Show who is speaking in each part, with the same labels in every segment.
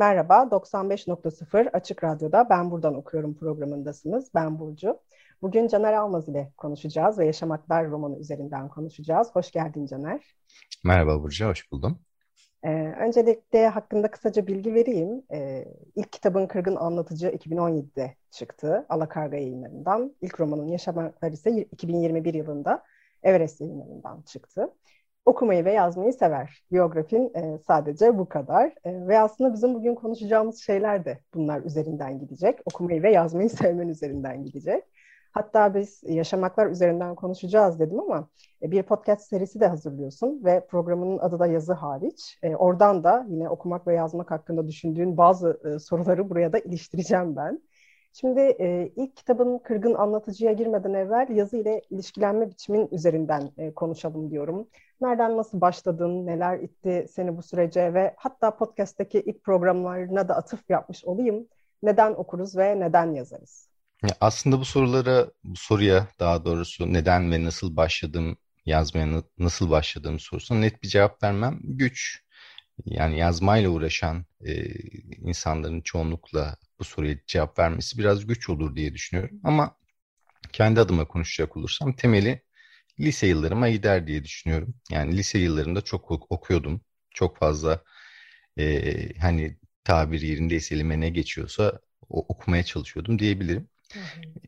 Speaker 1: Merhaba, 95.0 Açık Radyo'da Ben Buradan Okuyorum programındasınız. Ben Burcu. Bugün Caner Almaz ile konuşacağız ve Yaşamaklar romanı üzerinden konuşacağız. Hoş geldin Caner.
Speaker 2: Merhaba Burcu, hoş buldum.
Speaker 1: Ee, öncelikle hakkında kısaca bilgi vereyim. Ee, ilk kitabın Kırgın Anlatıcı 2017'de çıktı Alakarga yayınlarından. İlk romanın Yaşamaklar ise 2021 yılında Everest yayınlarından çıktı okumayı ve yazmayı sever. Biyografin e, sadece bu kadar. E, ve aslında bizim bugün konuşacağımız şeyler de bunlar üzerinden gidecek. Okumayı ve yazmayı sevmen üzerinden gidecek. Hatta biz yaşamaklar üzerinden konuşacağız dedim ama e, bir podcast serisi de hazırlıyorsun ve programının adı da yazı hariç. E, oradan da yine okumak ve yazmak hakkında düşündüğün bazı e, soruları buraya da iliştireceğim ben. Şimdi e, ilk kitabın Kırgın Anlatıcıya girmeden evvel yazı ile ilişkilenme biçimin üzerinden e, konuşalım diyorum. Nereden nasıl başladın, neler itti seni bu sürece ve hatta podcast'teki ilk programlarına da atıf yapmış olayım. Neden okuruz ve neden yazarız?
Speaker 2: Ya aslında bu sorulara, bu soruya daha doğrusu neden ve nasıl başladım, yazmaya nasıl başladığım sorusuna net bir cevap vermem güç. Yani yazmayla uğraşan e, insanların çoğunlukla bu soruya cevap vermesi biraz güç olur diye düşünüyorum. Ama kendi adıma konuşacak olursam temeli lise yıllarıma gider diye düşünüyorum. Yani lise yıllarında çok okuyordum. Çok fazla e, hani tabir yerindeyse elime ne geçiyorsa o, okumaya çalışıyordum diyebilirim. Hı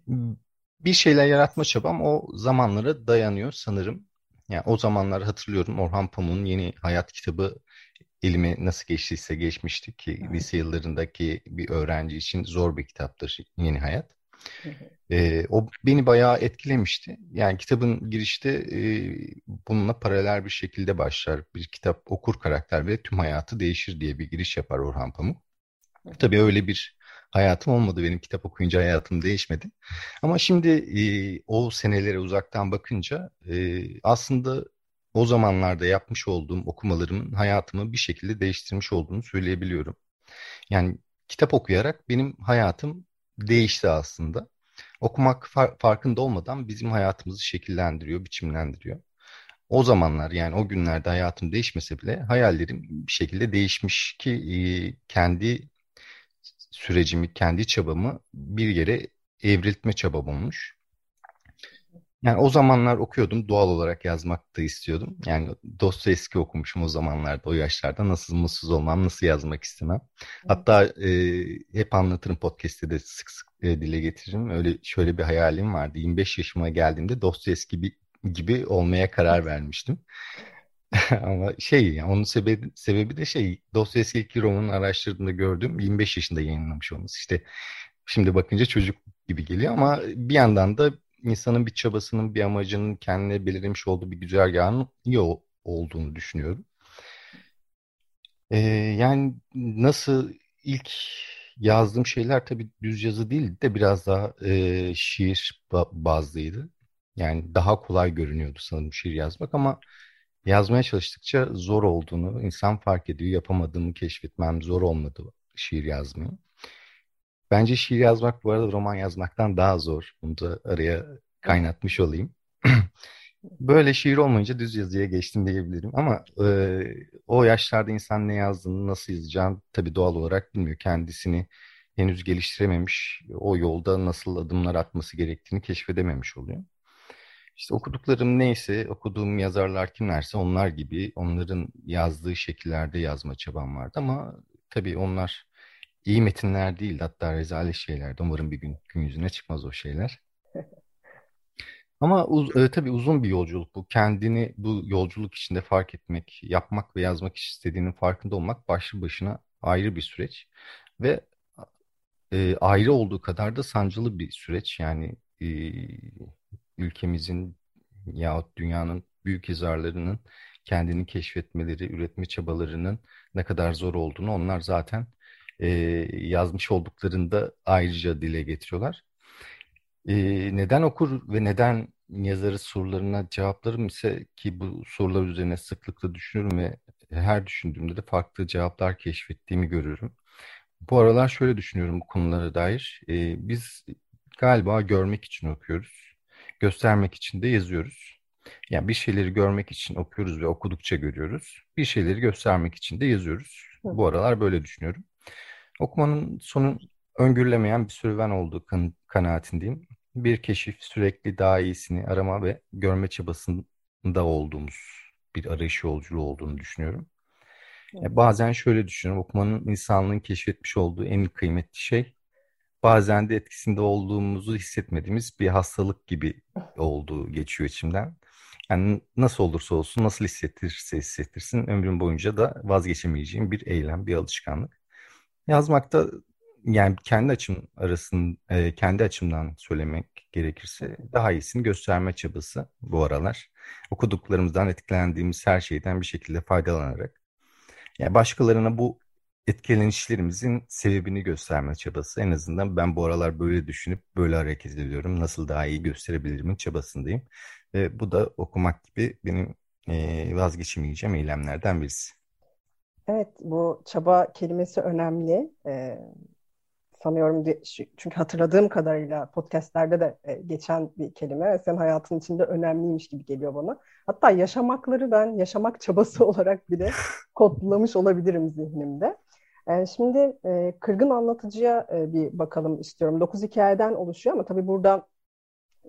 Speaker 2: hı. Bir şeyler yaratma çabam o zamanlara dayanıyor sanırım. Yani o zamanlar hatırlıyorum Orhan Pamuk'un Yeni Hayat kitabı elime nasıl geçtiyse geçmişti ki evet. lise yıllarındaki bir öğrenci için zor bir kitaptır Yeni Hayat. E, o beni bayağı etkilemişti. Yani kitabın girişte e, bununla paralel bir şekilde başlar. Bir kitap okur karakter ve tüm hayatı değişir diye bir giriş yapar Orhan Pamuk. Tabii öyle bir hayatım olmadı. Benim kitap okuyunca hayatım değişmedi. Ama şimdi e, o senelere uzaktan bakınca e, aslında o zamanlarda yapmış olduğum okumalarımın hayatımı bir şekilde değiştirmiş olduğunu söyleyebiliyorum. Yani kitap okuyarak benim hayatım değişti aslında. Okumak far farkında olmadan bizim hayatımızı şekillendiriyor, biçimlendiriyor. O zamanlar yani o günlerde hayatım değişmese bile hayallerim bir şekilde değişmiş ki e, kendi sürecimi, kendi çabamı bir yere evriltme çabam olmuş. Yani o zamanlar okuyordum. Doğal olarak yazmak da istiyordum. Yani Dostoyevski okumuşum o zamanlarda, o yaşlarda. Nasıl mutsuz olmam, nasıl yazmak istemem. Hatta e, hep anlatırım podcast'te de sık sık e, dile getiririm. Öyle şöyle bir hayalim vardı. 25 yaşıma geldiğimde Dostoyevski gibi, gibi olmaya karar vermiştim. Ama şey yani onun sebebi, sebebi de şey Dostoyevski ilk romanını araştırdığımda gördüğüm 25 yaşında yayınlamış olması. İşte şimdi bakınca çocuk gibi geliyor ama bir yandan da insanın bir çabasının, bir amacının kendine belirlemiş olduğu bir güzergahın iyi olduğunu düşünüyorum. Ee, yani nasıl ilk yazdığım şeyler tabii düz yazı değil de biraz daha e, şiir bazlıydı. Yani daha kolay görünüyordu sanırım şiir yazmak ama yazmaya çalıştıkça zor olduğunu insan fark ediyor. Yapamadığımı keşfetmem zor olmadı şiir yazmayı. Bence şiir yazmak bu arada roman yazmaktan daha zor. Bunu da araya kaynatmış olayım. Böyle şiir olmayınca düz yazıya geçtim diyebilirim. Ama e, o yaşlarda insan ne yazdığını, nasıl yazacağını tabii doğal olarak bilmiyor. Kendisini henüz geliştirememiş, o yolda nasıl adımlar atması gerektiğini keşfedememiş oluyor. İşte okuduklarım neyse, okuduğum yazarlar kimlerse onlar gibi onların yazdığı şekillerde yazma çabam vardı. Ama tabii onlar iyi metinler değil hatta rezalet şeylerdi. Umarım bir gün gün yüzüne çıkmaz o şeyler. Ama uz e, tabii uzun bir yolculuk bu. Kendini bu yolculuk içinde fark etmek, yapmak ve yazmak istediğinin farkında olmak başlı başına ayrı bir süreç. Ve e, ayrı olduğu kadar da sancılı bir süreç. Yani e, ülkemizin yahut dünyanın büyük yazarlarının kendini keşfetmeleri, üretme çabalarının ne kadar zor olduğunu onlar zaten e, yazmış olduklarında ayrıca dile getiriyorlar. E, neden okur ve neden yazarı sorularına cevaplarım ise ki bu sorular üzerine sıklıkla düşünürüm ve her düşündüğümde de farklı cevaplar keşfettiğimi görüyorum. Bu aralar şöyle düşünüyorum bu konulara dair. E, biz galiba görmek için okuyoruz. Göstermek için de yazıyoruz. Yani bir şeyleri görmek için okuyoruz ve okudukça görüyoruz. Bir şeyleri göstermek için de yazıyoruz. Bu aralar böyle düşünüyorum. Okumanın sonu öngörülemeyen bir serüven olduğu kan kanaatindeyim. Bir keşif, sürekli daha iyisini arama ve görme çabasında olduğumuz bir arayış yolculuğu olduğunu düşünüyorum. Evet. Bazen şöyle düşünüyorum, okumanın insanlığın keşfetmiş olduğu en kıymetli şey, bazen de etkisinde olduğumuzu hissetmediğimiz bir hastalık gibi olduğu geçiyor içimden. Yani nasıl olursa olsun, nasıl hissettirse hissettirsin, ömrüm boyunca da vazgeçemeyeceğim bir eylem, bir alışkanlık. Yazmakta yani kendi açım arasın e, kendi açımdan söylemek gerekirse daha iyisini gösterme çabası bu aralar. Okuduklarımızdan etkilendiğimiz her şeyden bir şekilde faydalanarak yani başkalarına bu etkilenişlerimizin sebebini gösterme çabası. En azından ben bu aralar böyle düşünüp böyle hareket ediyorum. Nasıl daha iyi gösterebilirimin çabasındayım. Ve bu da okumak gibi benim e, vazgeçemeyeceğim eylemlerden birisi.
Speaker 1: Evet, bu çaba kelimesi önemli. Ee, sanıyorum çünkü hatırladığım kadarıyla podcastlerde de e, geçen bir kelime senin hayatın içinde önemliymiş gibi geliyor bana. Hatta yaşamakları ben yaşamak çabası olarak bile kodlamış olabilirim zihnimde. Yani e, şimdi e, kırgın anlatıcıya e, bir bakalım istiyorum. Dokuz hikayeden oluşuyor ama tabii burada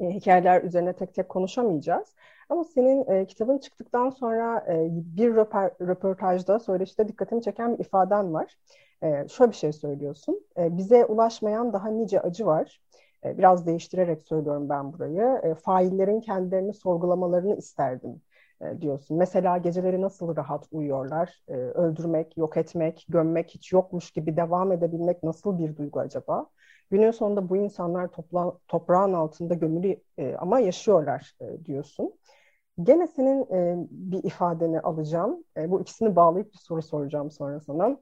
Speaker 1: hikayeler üzerine tek tek konuşamayacağız. Ama senin e, kitabın çıktıktan sonra e, bir röper, röportajda, söyleşide dikkatimi çeken bir ifaden var. E, şöyle bir şey söylüyorsun. E, bize ulaşmayan daha nice acı var. E, biraz değiştirerek söylüyorum ben burayı. E, faillerin kendilerini sorgulamalarını isterdim e, diyorsun. Mesela geceleri nasıl rahat uyuyorlar? E, öldürmek, yok etmek, gömmek hiç yokmuş gibi devam edebilmek nasıl bir duygu acaba? Günün sonunda bu insanlar topla, toprağın altında gömülü e, ama yaşıyorlar e, diyorsun. Gene senin e, bir ifadeni alacağım. E, bu ikisini bağlayıp bir soru soracağım sonra sana.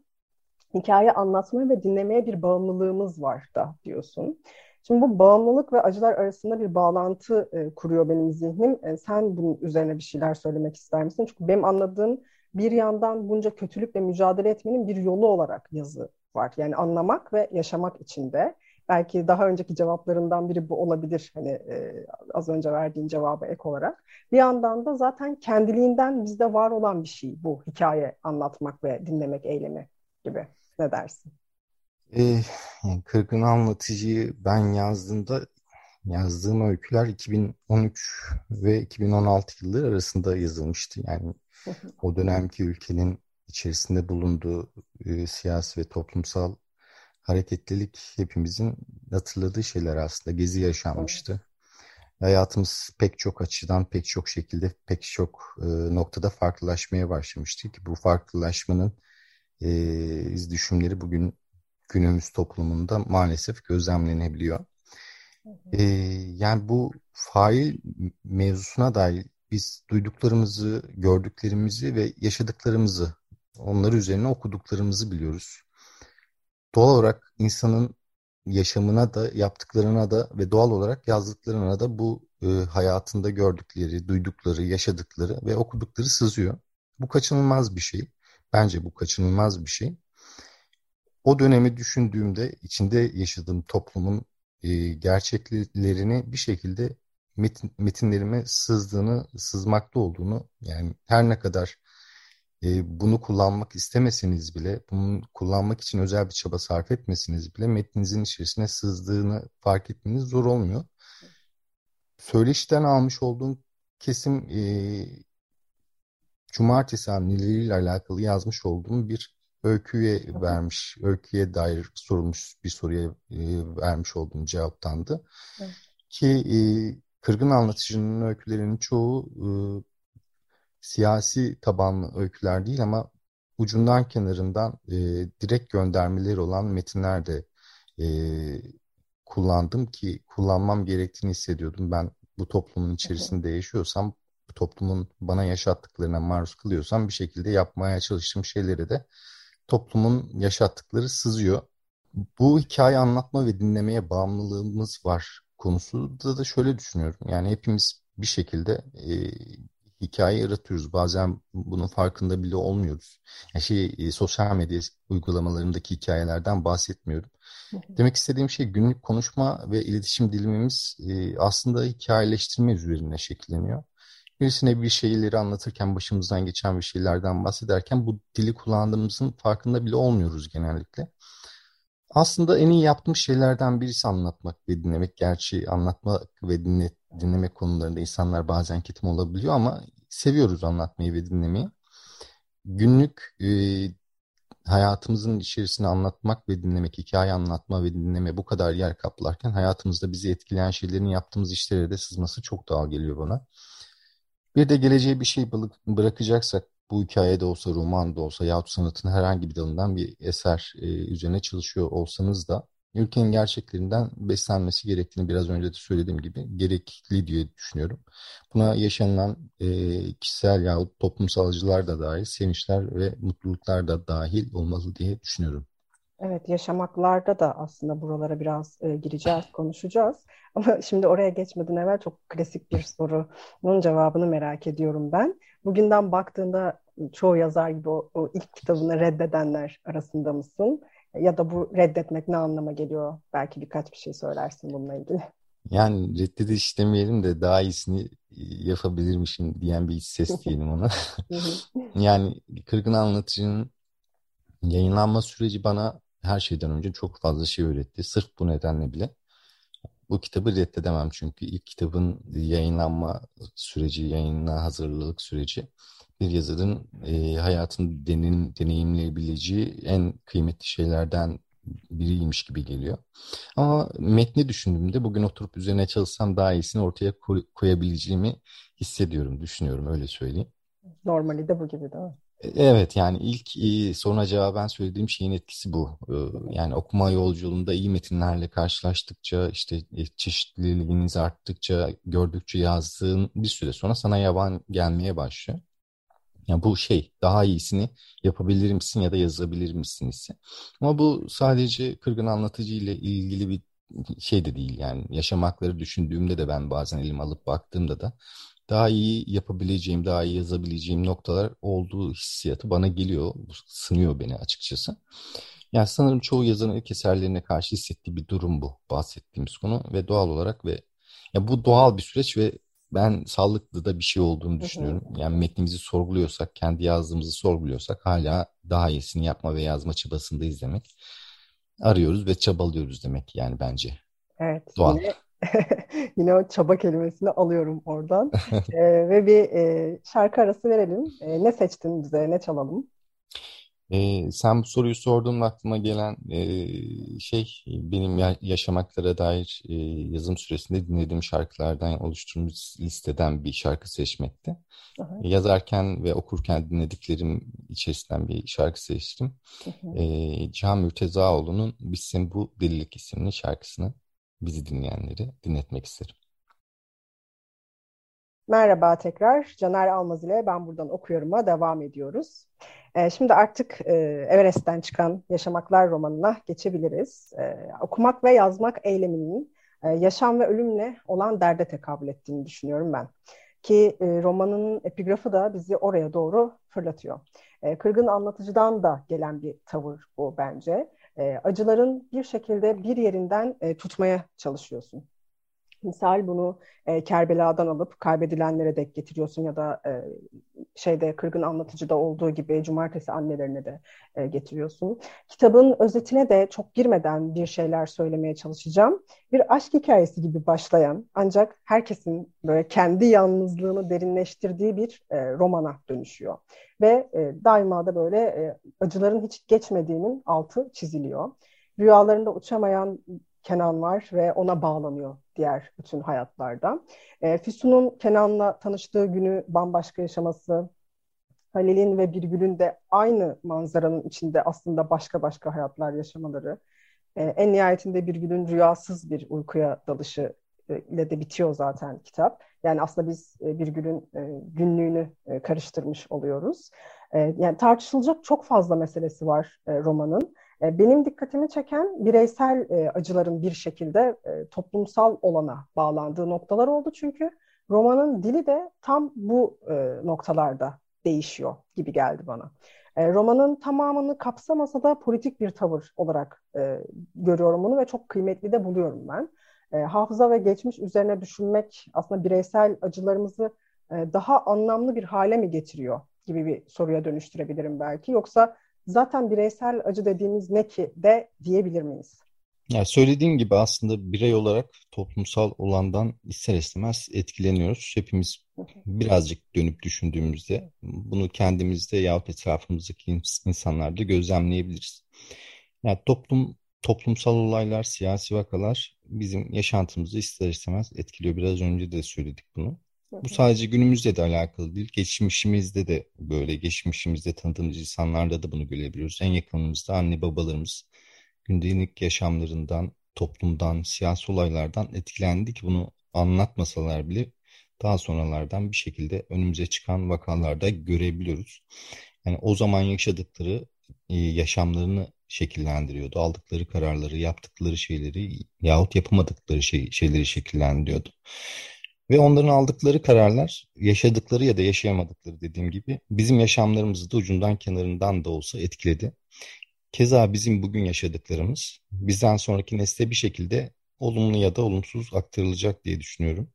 Speaker 1: Hikaye anlatmaya ve dinlemeye bir bağımlılığımız var da diyorsun. Şimdi bu bağımlılık ve acılar arasında bir bağlantı e, kuruyor benim zihnim. E, sen bunun üzerine bir şeyler söylemek ister misin? Çünkü benim anladığım bir yandan bunca kötülükle mücadele etmenin bir yolu olarak yazı var. Yani anlamak ve yaşamak içinde. Belki daha önceki cevaplarından biri bu olabilir. Hani e, az önce verdiğin cevaba ek olarak. Bir yandan da zaten kendiliğinden bizde var olan bir şey bu hikaye anlatmak ve dinlemek eylemi gibi. Ne dersin?
Speaker 2: Ee, Kırgın Anlatıcı'yı ben yazdığımda yazdığım öyküler 2013 ve 2016 yılları arasında yazılmıştı. Yani o dönemki ülkenin içerisinde bulunduğu e, siyasi ve toplumsal hareketlilik hepimizin hatırladığı şeyler aslında. Gezi yaşanmıştı. Hayatımız pek çok açıdan, pek çok şekilde, pek çok e, noktada farklılaşmaya başlamıştı ki bu farklılaşmanın e, iz düşümleri bugün günümüz toplumunda maalesef gözlemlenebiliyor. E, yani bu fail mevzusuna dair biz duyduklarımızı, gördüklerimizi ve yaşadıklarımızı, onları üzerine okuduklarımızı biliyoruz doğal olarak insanın yaşamına da yaptıklarına da ve doğal olarak yazdıklarına da bu e, hayatında gördükleri, duydukları, yaşadıkları ve okudukları sızıyor. Bu kaçınılmaz bir şey. Bence bu kaçınılmaz bir şey. O dönemi düşündüğümde içinde yaşadığım toplumun e, gerçeklerini bir şekilde metin, metinlerime sızdığını, sızmakta olduğunu yani her ne kadar e, bunu kullanmak istemeseniz bile, bunu kullanmak için özel bir çaba sarf etmeseniz bile metninizin içerisine sızdığını fark etmeniz zor olmuyor. Söyleşiden almış olduğum kesim e, cumartesi hamleleriyle alakalı yazmış olduğum bir öyküye vermiş, öyküye dair sorulmuş bir soruya e, vermiş olduğum cevaptandı. Evet. Ki e, Kırgın Anlatıcı'nın öykülerinin çoğu e, siyasi tabanlı öyküler değil ama ucundan kenarından e, direkt göndermeleri olan metinler de e, kullandım ki kullanmam gerektiğini hissediyordum. Ben bu toplumun içerisinde yaşıyorsam, bu toplumun bana yaşattıklarına maruz kılıyorsam bir şekilde yapmaya çalıştığım şeyleri de toplumun yaşattıkları sızıyor. Bu hikaye anlatma ve dinlemeye bağımlılığımız var konusu da da şöyle düşünüyorum. Yani hepimiz bir şekilde e, hikaye yaratıyoruz. Bazen bunun farkında bile olmuyoruz. Yani şey e, sosyal medya uygulamalarındaki hikayelerden bahsetmiyorum. Demek istediğim şey günlük konuşma ve iletişim dilimimiz e, aslında hikayeleştirme üzerine şekilleniyor. Birisine bir şeyleri anlatırken, başımızdan geçen bir şeylerden bahsederken bu dili kullandığımızın farkında bile olmuyoruz genellikle. Aslında en iyi yaptığım şeylerden birisi anlatmak ve dinlemek. Gerçi anlatmak ve dinle, dinlemek konularında insanlar bazen ketim olabiliyor ama seviyoruz anlatmayı ve dinlemeyi. Günlük e, hayatımızın içerisine anlatmak ve dinlemek, hikaye anlatma ve dinleme bu kadar yer kaplarken hayatımızda bizi etkileyen şeylerin yaptığımız işlere de sızması çok doğal geliyor bana. Bir de geleceğe bir şey bırakacaksak bu hikayede olsa, roman da olsa yahut sanatın herhangi bir dalından bir eser e, üzerine çalışıyor olsanız da ülkenin gerçeklerinden beslenmesi gerektiğini biraz önce de söylediğim gibi gerekli diye düşünüyorum. Buna yaşanılan e, kişisel yahut toplumsal acılar da dahil, sevinçler ve mutluluklar da dahil olmalı diye düşünüyorum.
Speaker 1: Evet, yaşamaklarda da aslında buralara biraz e, gireceğiz, konuşacağız. Ama şimdi oraya geçmeden evvel çok klasik bir sorunun cevabını merak ediyorum ben. Bugünden baktığında çoğu yazar gibi o, o ilk kitabını reddedenler arasında mısın? Ya da bu reddetmek ne anlama geliyor? Belki birkaç bir şey söylersin bununla ilgili.
Speaker 2: Yani reddediş demeyelim de daha iyisini yapabilirmişim diyen bir ses diyelim ona. yani Kırgın Anlatıcı'nın yayınlanma süreci bana her şeyden önce çok fazla şey öğretti. Sırf bu nedenle bile. Bu kitabı reddedemem çünkü ilk kitabın yayınlanma süreci, yayınla hazırlılık süreci bir yazarın e, hayatın denin, deneyimleyebileceği en kıymetli şeylerden biriymiş gibi geliyor. Ama metni düşündüğümde bugün oturup üzerine çalışsam daha iyisini ortaya koy, koyabileceğimi hissediyorum, düşünüyorum öyle söyleyeyim.
Speaker 1: Normali de bu gibi değil mi?
Speaker 2: Evet yani ilk e, soruna cevaben söylediğim şeyin etkisi bu. E, yani okuma yolculuğunda iyi metinlerle karşılaştıkça işte e, çeşitliliğiniz arttıkça gördükçe yazdığın bir süre sonra sana yaban gelmeye başlıyor. Yani bu şey daha iyisini yapabilir misin ya da yazabilir misin ise. Ama bu sadece kırgın anlatıcı ile ilgili bir şey de değil yani yaşamakları düşündüğümde de ben bazen elim alıp baktığımda da daha iyi yapabileceğim, daha iyi yazabileceğim noktalar olduğu hissiyatı bana geliyor. Sınıyor beni açıkçası. Yani sanırım çoğu yazarın ilk eserlerine karşı hissettiği bir durum bu bahsettiğimiz konu ve doğal olarak ve ya bu doğal bir süreç ve ben sağlıklı da bir şey olduğunu düşünüyorum. Yani metnimizi sorguluyorsak, kendi yazdığımızı sorguluyorsak hala daha iyisini yapma ve yazma çabasındayız demek. Arıyoruz ve çabalıyoruz demek yani bence.
Speaker 1: Evet. Doğal. Yine Yine o çaba kelimesini alıyorum oradan. ee, ve bir e, şarkı arası verelim. E, ne seçtin bize, ne çalalım?
Speaker 2: Ee, sen bu soruyu sorduğumda aklıma gelen e, şey benim ya- yaşamaklara dair e, yazım süresinde dinlediğim şarkılardan oluşturmuş listeden bir şarkı seçmekti. Aha. Yazarken ve okurken dinlediklerim içerisinden bir şarkı seçtim. E, Cihan Mürtezaoğlu'nun Bizim Bu Delilik isimli şarkısını bizi dinleyenleri dinletmek isterim.
Speaker 1: Merhaba tekrar. Caner Almaz ile Ben Buradan Okuyorum'a devam ediyoruz. E, şimdi artık e, Everest'ten çıkan Yaşamaklar romanına geçebiliriz. E, okumak ve yazmak eyleminin e, yaşam ve ölümle olan derde tekabül ettiğini düşünüyorum ben. Ki e, romanın epigrafı da bizi oraya doğru fırlatıyor. E, kırgın anlatıcıdan da gelen bir tavır bu bence e, acıların bir şekilde bir yerinden e, tutmaya çalışıyorsun. Misal bunu e, Kerbela'dan alıp kaybedilenlere dek getiriyorsun ya da e, şeyde Kırgın Anlatıcı'da olduğu gibi Cumartesi annelerine de e, getiriyorsun. Kitabın özetine de çok girmeden bir şeyler söylemeye çalışacağım. Bir aşk hikayesi gibi başlayan ancak herkesin böyle kendi yalnızlığını derinleştirdiği bir e, romana dönüşüyor. Ve e, daima da böyle e, acıların hiç geçmediğinin altı çiziliyor. Rüyalarında uçamayan Kenan var ve ona bağlanıyor diğer bütün hayatlarda. E, Füsun'un Kenan'la tanıştığı günü bambaşka yaşaması, Halil'in ve Birgül'ün de aynı manzaranın içinde aslında başka başka hayatlar yaşamaları, e, en nihayetinde Birgül'ün rüyasız bir uykuya dalışı ile de bitiyor zaten kitap. Yani aslında biz e, bir günün e, günlüğünü e, karıştırmış oluyoruz. E, yani tartışılacak çok fazla meselesi var e, romanın. E, benim dikkatimi çeken bireysel e, acıların bir şekilde e, toplumsal olana bağlandığı noktalar oldu çünkü romanın dili de tam bu noktalarda değişiyor gibi geldi bana. Romanın tamamını kapsamasa da politik bir tavır olarak görüyorum bunu ve çok kıymetli de buluyorum ben. Hafıza ve geçmiş üzerine düşünmek aslında bireysel acılarımızı daha anlamlı bir hale mi getiriyor gibi bir soruya dönüştürebilirim belki. Yoksa zaten bireysel acı dediğimiz ne ki de diyebilir miyiz?
Speaker 2: Yani söylediğim gibi aslında birey olarak toplumsal olandan ister istemez etkileniyoruz. Hepimiz birazcık dönüp düşündüğümüzde bunu kendimizde yahut etrafımızdaki insanlarda gözlemleyebiliriz. Yani toplum toplumsal olaylar, siyasi vakalar bizim yaşantımızı ister istemez etkiliyor. Biraz önce de söyledik bunu. Bu sadece günümüzde de alakalı değil. Geçmişimizde de böyle. Geçmişimizde tanıdığımız insanlarda da bunu görebiliyoruz. En yakınımızda anne babalarımız gündelik yaşamlarından, toplumdan, siyasi olaylardan etkilendik. Bunu anlatmasalar bile daha sonralardan bir şekilde önümüze çıkan vakalarda görebiliyoruz. Yani o zaman yaşadıkları e, yaşamlarını şekillendiriyordu. Aldıkları kararları, yaptıkları şeyleri yahut yapamadıkları şey, şeyleri şekillendiriyordu. Ve onların aldıkları kararlar, yaşadıkları ya da yaşayamadıkları dediğim gibi bizim yaşamlarımızı da ucundan kenarından da olsa etkiledi. Keza bizim bugün yaşadıklarımız bizden sonraki nesle bir şekilde olumlu ya da olumsuz aktarılacak diye düşünüyorum.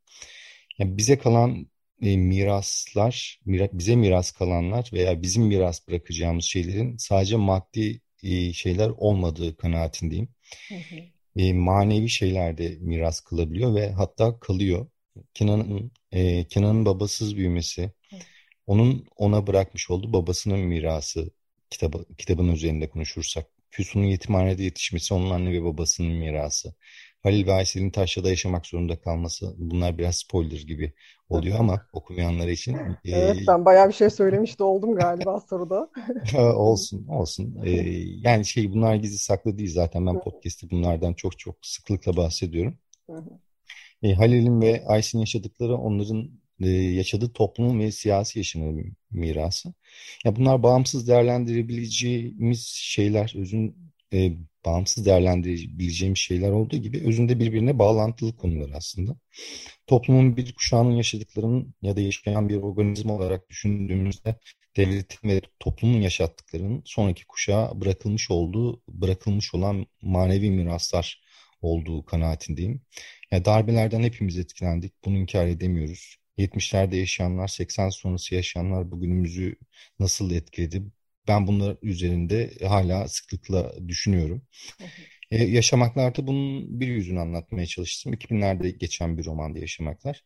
Speaker 2: Yani bize kalan e, miraslar, mira, bize miras kalanlar veya bizim miras bırakacağımız şeylerin sadece maddi e, şeyler olmadığı kanaatindeyim. Hı hı. E, manevi şeyler de miras kılabiliyor ve hatta kalıyor. Kenan'ın e, Kenan'ın babasız büyümesi, onun ona bırakmış olduğu babasının mirası kitabı, kitabın üzerinde konuşursak. Füsun'un yetimhanede yetişmesi onun anne ve babasının mirası. Halil ve Aysel'in taşrada yaşamak zorunda kalması bunlar biraz spoiler gibi oluyor ama okumayanlar için.
Speaker 1: E, evet ben bayağı bir şey söylemiş de oldum galiba soruda.
Speaker 2: olsun olsun. E, yani şey bunlar gizli saklı değil zaten ben podcast'te bunlardan çok çok sıklıkla bahsediyorum. E, Halil'in ve Aysel'in yaşadıkları onların e, yaşadığı toplumun ve siyasi yaşamın mirası. Ya bunlar bağımsız değerlendirebileceğimiz şeyler, özün e, bağımsız değerlendirebileceğimiz şeyler olduğu gibi özünde birbirine bağlantılı konular aslında. Toplumun bir kuşağının yaşadıklarının ya da yaşayan bir organizma olarak düşündüğümüzde devletin ve toplumun yaşattıklarının sonraki kuşağa bırakılmış olduğu, bırakılmış olan manevi miraslar olduğu kanaatindeyim. Yani darbelerden hepimiz etkilendik. Bunu inkar edemiyoruz. 70'lerde yaşayanlar, 80 sonrası yaşayanlar bugünümüzü nasıl etkiledi? Ben bunlar üzerinde hala sıklıkla düşünüyorum. Ee, Yaşamaklar'da bunun bir yüzünü anlatmaya çalıştım. 2000'lerde geçen bir romanda Yaşamaklar.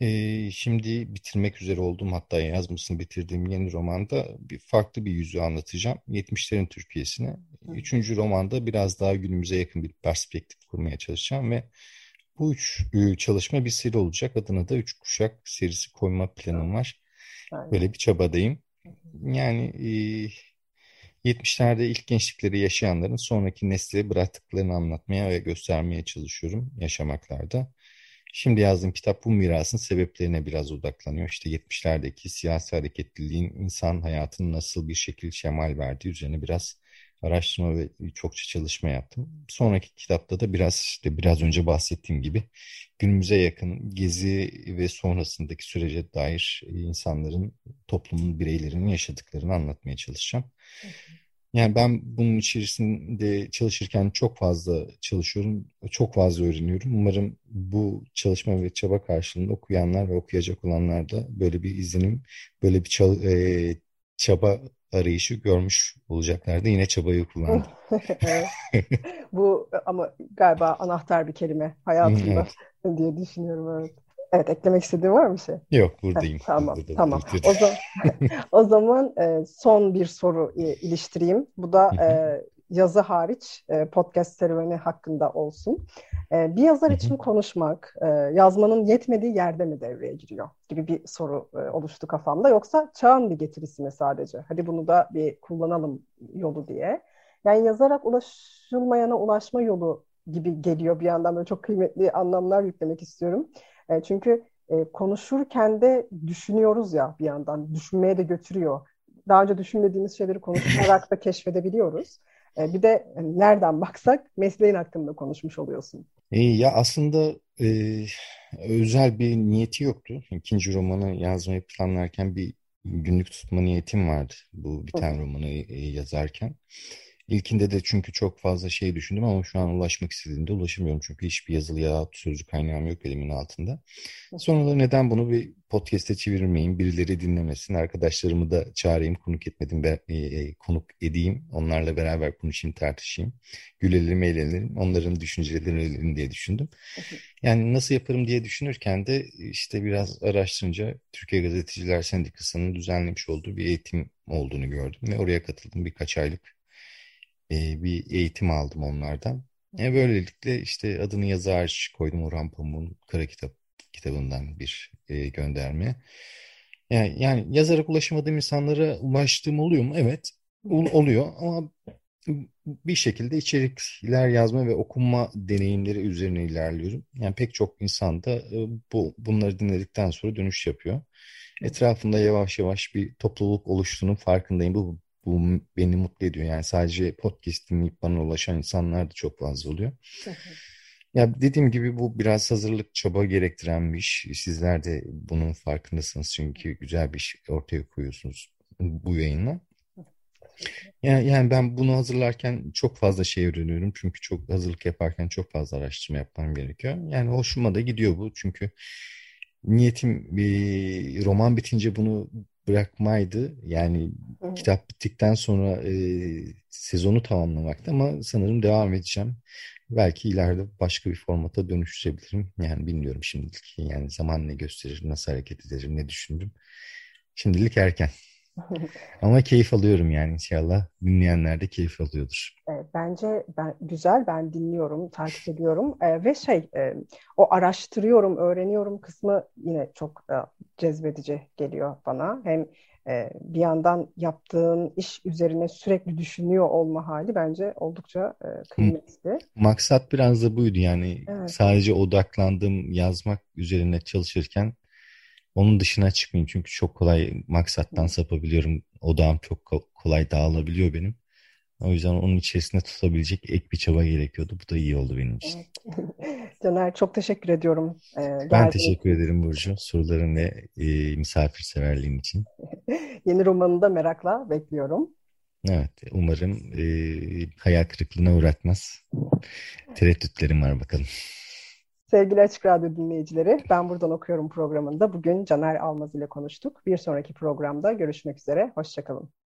Speaker 2: Ee, şimdi bitirmek üzere olduğum hatta yazmasını bitirdiğim yeni romanda bir farklı bir yüzü anlatacağım. 70'lerin Türkiye'sine. Üçüncü romanda biraz daha günümüze yakın bir perspektif kurmaya çalışacağım ve bu üç e, çalışma bir seri olacak. Adına da Üç Kuşak serisi koyma planım var. Aynen. Böyle bir çabadayım. Yani e, 70'lerde ilk gençlikleri yaşayanların sonraki nesle bıraktıklarını anlatmaya ve göstermeye çalışıyorum yaşamaklarda. Şimdi yazdığım kitap bu mirasın sebeplerine biraz odaklanıyor. İşte 70'lerdeki siyasi hareketliliğin insan hayatını nasıl bir şekil şemal verdiği üzerine biraz araştırma ve çokça çalışma yaptım. Sonraki kitapta da biraz işte biraz önce bahsettiğim gibi günümüze yakın gezi ve sonrasındaki sürece dair insanların, toplumun bireylerinin yaşadıklarını anlatmaya çalışacağım. Yani ben bunun içerisinde çalışırken çok fazla çalışıyorum, çok fazla öğreniyorum. Umarım bu çalışma ve çaba karşılığında okuyanlar ve okuyacak olanlar da böyle bir izlenim, böyle bir çaba arayışı görmüş olacaklardı. Yine çabayı kullandım.
Speaker 1: Bu ama galiba anahtar bir kelime hayatımda evet. diye düşünüyorum. Evet. Evet, eklemek istediğin var mı şey?
Speaker 2: Yok, buradayım.
Speaker 1: tamam, Burada tamam. O zaman, o zaman e, son bir soru e, iliştireyim. Bu da e, yazı hariç e, podcast serüveni hakkında olsun. E, bir yazar için konuşmak, e, yazmanın yetmediği yerde mi devreye giriyor gibi bir soru e, oluştu kafamda. Yoksa çağın bir getirisi mi sadece? Hadi bunu da bir kullanalım yolu diye. Yani yazarak ulaşılmayana ulaşma yolu gibi geliyor bir yandan böyle çok kıymetli anlamlar yüklemek istiyorum. E, çünkü e, konuşurken de düşünüyoruz ya bir yandan düşünmeye de götürüyor. Daha önce düşünmediğimiz şeyleri konuşarak da keşfedebiliyoruz. E, bir de nereden baksak mesleğin hakkında konuşmuş oluyorsun.
Speaker 2: E, ya aslında e, özel bir niyeti yoktu. İkinci romanı yazmayı planlarken bir günlük tutma niyetim vardı bu biten romanı e, yazarken. İlkinde de çünkü çok fazla şey düşündüm ama şu an ulaşmak istediğimde ulaşamıyorum. Çünkü hiçbir yazılı ya sözcük kaynağım yok elimin altında. Sonra da neden bunu bir podcast'e çevirmeyeyim, birileri dinlemesin, arkadaşlarımı da çağırayım, konuk etmedim, e, e, konuk edeyim, onlarla beraber konuşayım, tartışayım, gülelim, eğlenelim, onların düşüncelerini diye düşündüm. Yani nasıl yaparım diye düşünürken de işte biraz araştırınca Türkiye Gazeteciler Sendikası'nın düzenlemiş olduğu bir eğitim olduğunu gördüm ve oraya katıldım birkaç aylık e, bir eğitim aldım onlardan. E, böylelikle işte adını yazar koydum Orhan Pamuk'un Kara Kitap kitabından bir e, gönderme. Yani, yani yazarak ulaşamadığım insanlara ulaştığım oluyor mu? Evet oluyor ama bir şekilde içerikler yazma ve okuma deneyimleri üzerine ilerliyorum. Yani pek çok insan da bu bunları dinledikten sonra dönüş yapıyor. Etrafında yavaş yavaş bir topluluk oluştuğunun farkındayım. Bu bu beni mutlu ediyor. Yani sadece podcast dinleyip bana ulaşan insanlar da çok fazla oluyor. Ya dediğim gibi bu biraz hazırlık çaba gerektiren bir iş. Sizler de bunun farkındasınız çünkü güzel bir iş ortaya koyuyorsunuz bu yayınla. Yani, yani ben bunu hazırlarken çok fazla şey öğreniyorum. Çünkü çok hazırlık yaparken çok fazla araştırma yapmam gerekiyor. Yani hoşuma da gidiyor bu. Çünkü niyetim bir roman bitince bunu bırakmaydı. Yani evet. kitap bittikten sonra e, sezonu tamamlamakta ama sanırım devam edeceğim. Belki ileride başka bir formata dönüştürebilirim. Yani bilmiyorum şimdilik. Yani zaman ne gösterir, nasıl hareket ederim, ne düşündüm. Şimdilik erken. Ama keyif alıyorum yani inşallah dinleyenler de keyif alıyordur.
Speaker 1: Bence ben güzel ben dinliyorum, takip ediyorum e, ve şey e, o araştırıyorum, öğreniyorum kısmı yine çok e, cezbedici geliyor bana. Hem e, bir yandan yaptığın iş üzerine sürekli düşünüyor olma hali bence oldukça e, kıymetli.
Speaker 2: Maksat biraz da buydu yani evet. sadece odaklandığım yazmak üzerine çalışırken onun dışına çıkmayayım çünkü çok kolay maksattan sapabiliyorum. Odağım çok kolay dağılabiliyor benim. O yüzden onun içerisinde tutabilecek ek bir çaba gerekiyordu. Bu da iyi oldu benim için.
Speaker 1: Caner çok teşekkür ediyorum.
Speaker 2: Ee, ben teşekkür ederim Burcu. Soruların ve e, misafirseverliğin için.
Speaker 1: Yeni romanını da merakla bekliyorum.
Speaker 2: Evet, umarım e, hayal kırıklığına uğratmaz. Tereddütlerim var bakalım.
Speaker 1: Sevgili Açık Radyo dinleyicileri, ben buradan okuyorum programında. Bugün Caner Almaz ile konuştuk. Bir sonraki programda görüşmek üzere. Hoşçakalın.